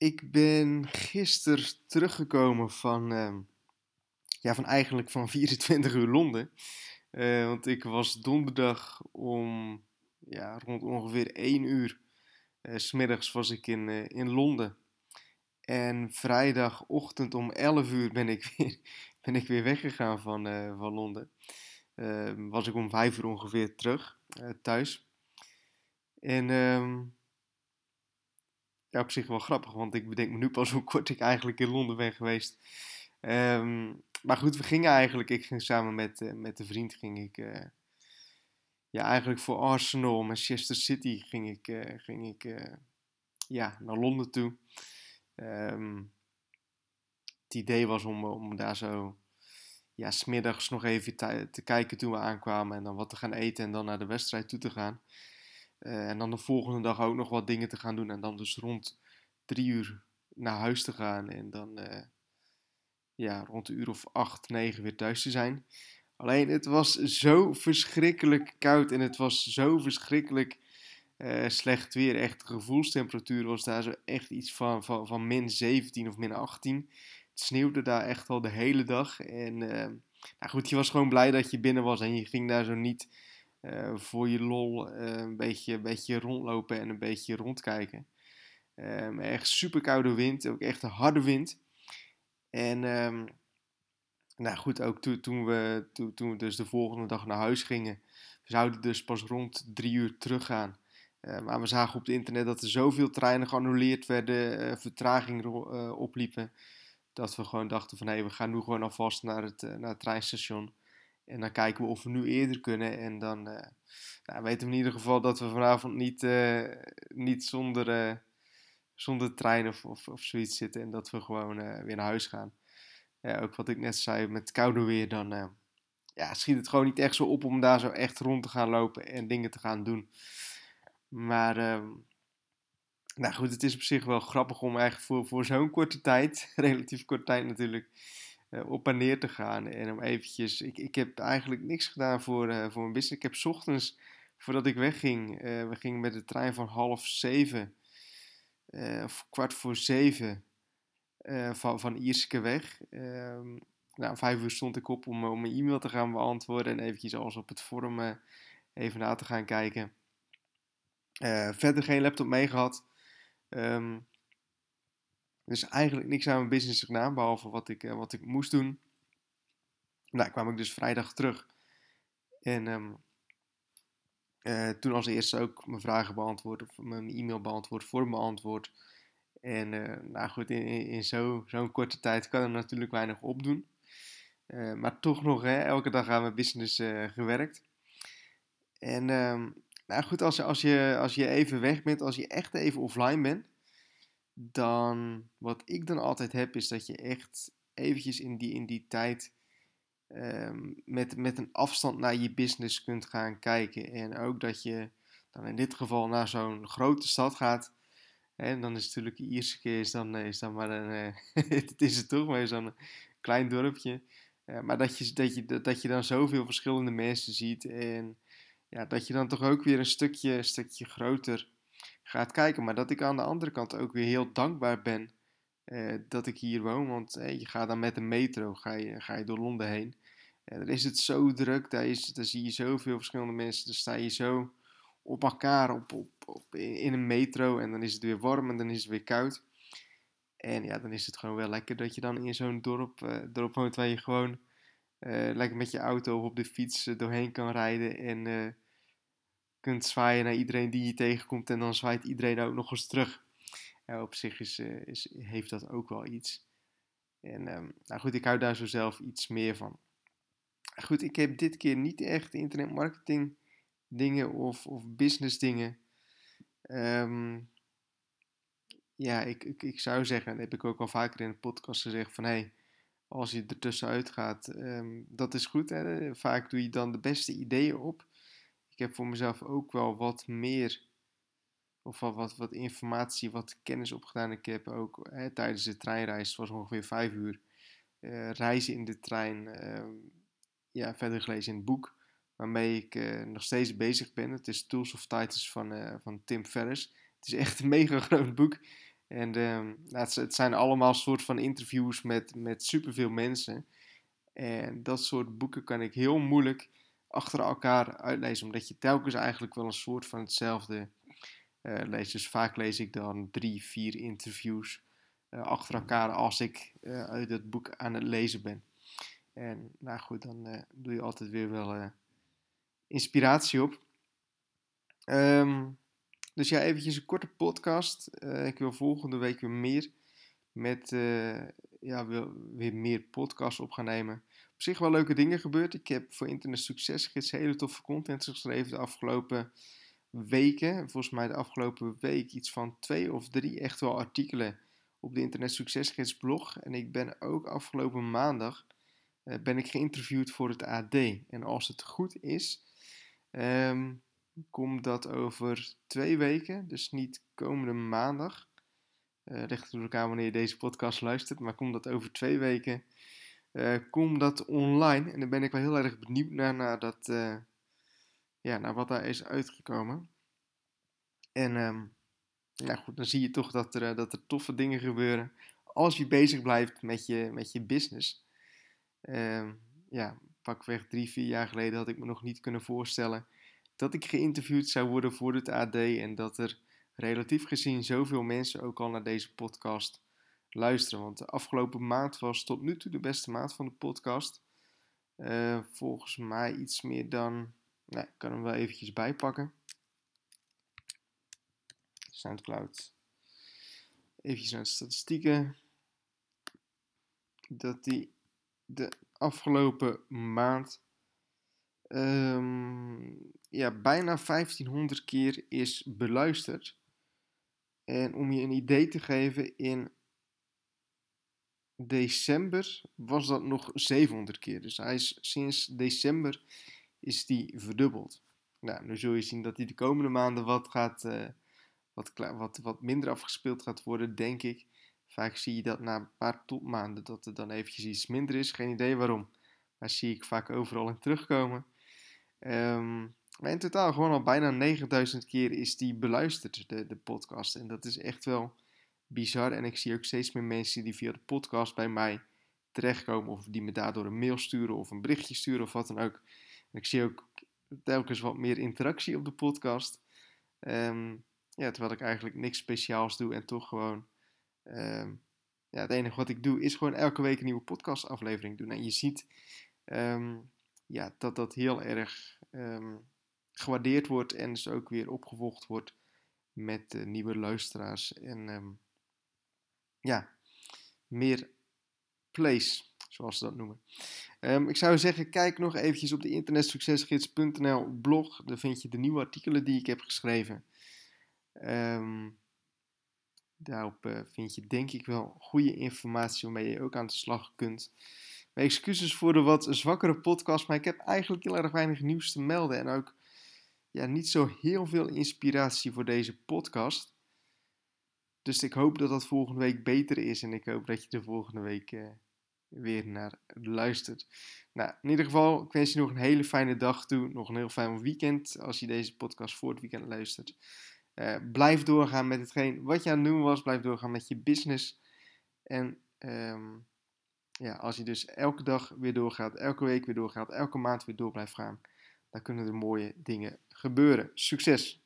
ik ben gisteren teruggekomen van, ehm, ja, van eigenlijk van 24 uur Londen. Uh, want ik was donderdag om ja, rond ongeveer 1 uur. Uh, smiddags was ik in, uh, in Londen. En vrijdagochtend om 11 uur ben ik weer, ben ik weer weggegaan van, van Londen. Ehm, was ik om 5 uur ongeveer terug thuis. En um, ja, op zich wel grappig, want ik bedenk me nu pas hoe kort ik eigenlijk in Londen ben geweest. Um, maar goed, we gingen eigenlijk, ik ging samen met, uh, met een vriend, ging ik, uh, ja, eigenlijk voor Arsenal, Manchester City, ging ik, uh, ging ik ja, naar Londen toe. Um, het idee was om, om daar zo, ja, smiddags nog even te kijken toen we aankwamen en dan wat te gaan eten en dan naar de wedstrijd toe te gaan. Uh, en dan de volgende dag ook nog wat dingen te gaan doen. En dan dus rond drie uur naar huis te gaan. En dan uh, ja, rond een uur of acht, negen weer thuis te zijn. Alleen het was zo verschrikkelijk koud. En het was zo verschrikkelijk uh, slecht weer. Echt gevoelstemperatuur was daar zo echt iets van, van, van min 17 of min 18. Het sneeuwde daar echt al de hele dag. En nou goed, je was gewoon blij dat je binnen was. En je ging daar zo niet uh, voor je lol uh, een, beetje, een beetje rondlopen en een beetje rondkijken. Um, echt super koude wind, ook echt een harde wind. En um, nou goed, ook to, toen, we, to, toen dus de volgende dag naar huis gingen, we zouden dus pas rond drie uur teruggaan. Uh, maar we zagen op het internet dat er zoveel treinen geannuleerd werden, vertraging opliepen, dat we gewoon dachten van hé, hey, we gaan nu gewoon alvast naar het, naar het treinstation. En dan kijken we of we nu eerder kunnen. En dan uh, nou, weten we in ieder geval dat we vanavond niet, uh, niet zonder, uh, zonder trein of, of, of, zoiets zitten. En dat we gewoon weer naar huis gaan. ook wat ik net zei, met koude weer, dan ja, schiet het gewoon niet echt zo op om daar zo echt rond te gaan lopen en dingen te gaan doen. Maar ehm, nou goed, het is op zich wel grappig om eigenlijk voor, voor zo'n korte tijd, relatief korte tijd natuurlijk, uh, op en neer te gaan. En om eventjes, ik, ik heb eigenlijk niks gedaan voor, uh, voor mijn business. Ik heb ochtends, voordat ik wegging, uh, we gingen met de trein van half zeven, of kwart voor zeven, van, van Ierske weg. Um, nou, vijf uur stond ik op om, om mijn e-mail te gaan beantwoorden en eventjes alles op het forum even na te gaan kijken. verder geen laptop mee gehad. Um, dus eigenlijk niks aan mijn business gedaan, behalve wat ik, uh, wat ik moest doen. Nou, kwam ik dus vrijdag terug. En um, uh, toen als eerste ook mijn vragen beantwoord, of mijn e-mail beantwoord, vorm beantwoord. En uh, nou goed, in, in, zo'n korte tijd kan er natuurlijk weinig opdoen. maar toch nog, hè, elke dag aan mijn business gewerkt. En um, nou goed, als, als, je, als je even weg bent, als je echt even offline bent, dan wat ik dan altijd heb, is dat je echt eventjes in die, in die tijd um, met, met een afstand naar je business kunt gaan kijken. En ook dat je dan in dit geval naar zo'n grote stad gaat. En dan is natuurlijk de eerste keer is dan, is dan maar een, uh, het is het toch maar zo'n klein dorpje. Uh, maar dat je, dat, je, dat je dan zoveel verschillende mensen ziet en ja, dat je dan toch ook weer een stukje, een stukje groter gaat kijken. Maar dat ik aan de andere kant ook weer heel dankbaar ben uh, dat ik hier woon. Want uh, je gaat dan met de metro ga je, ga je door Londen heen. En dan is het zo druk, daar, is, daar zie je zoveel verschillende mensen. Dan sta je zo op elkaar op, op, in een metro en dan is het weer warm en dan is het weer koud. En ja, dan is het gewoon wel lekker dat je dan in zo'n dorp, dorp woont waar je gewoon lekker met je auto of op de fiets doorheen kan rijden. En kunt zwaaien naar iedereen die je tegenkomt en dan zwaait iedereen ook nog eens terug. Ja, op zich is, uh, is, heeft dat ook wel iets. En um, nou goed, ik hou daar zo zelf iets meer van. Goed, ik heb dit keer niet echt internetmarketing dingen of, of business dingen. Um, ja, ik, ik, ik zou zeggen, dat heb ik ook al vaker in de podcast gezegd, van hé, hey, als je er tussenuit gaat, um, dat is goed. Hè? Vaak doe je dan de beste ideeën op heb voor mezelf ook wel wat meer, of wat, wat, informatie, wat kennis opgedaan. Ik heb ook hè, tijdens de treinreis, het was ongeveer vijf uur, uh, reizen in de trein, uh, ja, verder gelezen in het boek, waarmee ik uh, nog steeds bezig ben. Het is Tools of Titans van, eh, van Tim Ferriss. Het is echt een mega groot boek. En ehm, het, het, zijn allemaal soort van interviews met, met superveel mensen. En dat soort boeken kan ik heel moeilijk achter elkaar uitlezen, omdat je telkens eigenlijk wel een soort van hetzelfde uh, leest. Dus vaak lees ik dan drie, vier interviews uh, achter elkaar als ik uh, uit het boek aan het lezen ben. En nou goed, dan doe je altijd weer wel inspiratie op. Um, dus ja, eventjes een korte podcast. ik wil volgende week weer meer met ja, weer meer podcasts op gaan nemen. Op zich wel leuke dingen gebeurd. Ik heb voor Internet Succesgids hele toffe content geschreven de afgelopen weken. Volgens mij de afgelopen week iets van twee of drie echt wel artikelen op de Internet Succesgids blog. En ik ben ook afgelopen maandag uh, ben ik geïnterviewd voor het AD. En als het goed is, um, komt dat over twee weken, dus niet komende maandag. Uh, ligt er elkaar wanneer je deze podcast luistert, maar komt dat over twee weken, uh, komt dat online. En daar ben ik wel heel erg benieuwd naar, naar, dat, uh, ja, naar wat daar is uitgekomen. En um, goed, dan zie je toch dat er, dat er toffe dingen gebeuren als je bezig blijft met je, met je business. Uh, ja, pakweg drie, vier jaar geleden had ik me nog niet kunnen voorstellen dat ik geïnterviewd zou worden voor het AD en dat er relatief gezien zoveel mensen ook al naar deze podcast luisteren. Want de afgelopen maand was tot nu toe de beste maand van de podcast. Uh, volgens mij iets meer dan. Nou, ik kan hem wel eventjes bijpakken. Soundcloud. Even naar de statistieken. Dat die de afgelopen maand um, ja, bijna 1500 keer is beluisterd. En om je een idee te geven, in december was dat nog 700 keer. Dus hij is sinds december is die verdubbeld. Nou, nu zul je zien dat hij de komende maanden wat, gaat, uh, wat, wat, wat minder afgespeeld gaat worden, denk ik. Vaak zie je dat na een paar topmaanden dat er dan eventjes iets minder is. Geen idee waarom. Maar zie ik vaak overal in terugkomen. Um, maar in totaal gewoon al bijna 9000 keer is die beluisterd, de, de podcast. En dat is echt wel bizar. En ik zie ook steeds meer mensen die via de podcast bij mij terechtkomen. Of die me daardoor een mail sturen of een berichtje sturen of wat dan ook. En ik zie ook telkens wat meer interactie op de podcast. Um, ja, terwijl ik eigenlijk niks speciaals doe en toch gewoon... Um, ja, het enige wat ik doe is gewoon elke week een nieuwe podcastaflevering doen. En je ziet um, ja, dat dat heel erg gewaardeerd wordt en dus ook weer opgevolgd wordt met uh, nieuwe luisteraars en um, ja, meer plays, zoals ze dat noemen. Um, ik zou zeggen, kijk nog eventjes op de internetsuccesgids.nl blog. Daar vind je de nieuwe artikelen die ik heb geschreven. Um, daarop uh, vind je denk ik wel goede informatie waarmee je ook aan de slag kunt. Mijn excuses voor de wat zwakkere podcast, maar ik heb eigenlijk heel erg weinig nieuws te melden. En ook ja, niet zo heel veel inspiratie voor deze podcast. Dus ik hoop dat dat volgende week beter is en ik hoop dat je de volgende week uh, weer naar luistert. Nou, in ieder geval, ik wens je nog een hele fijne dag toe. Nog een heel fijn weekend als je deze podcast voor het weekend luistert. Uh, blijf doorgaan met hetgeen wat je aan het doen was. Blijf doorgaan met je business. En um, ja, als je dus elke dag weer doorgaat, elke week weer doorgaat, elke maand weer door blijft gaan, dan kunnen er mooie dingen gebeuren. Succes!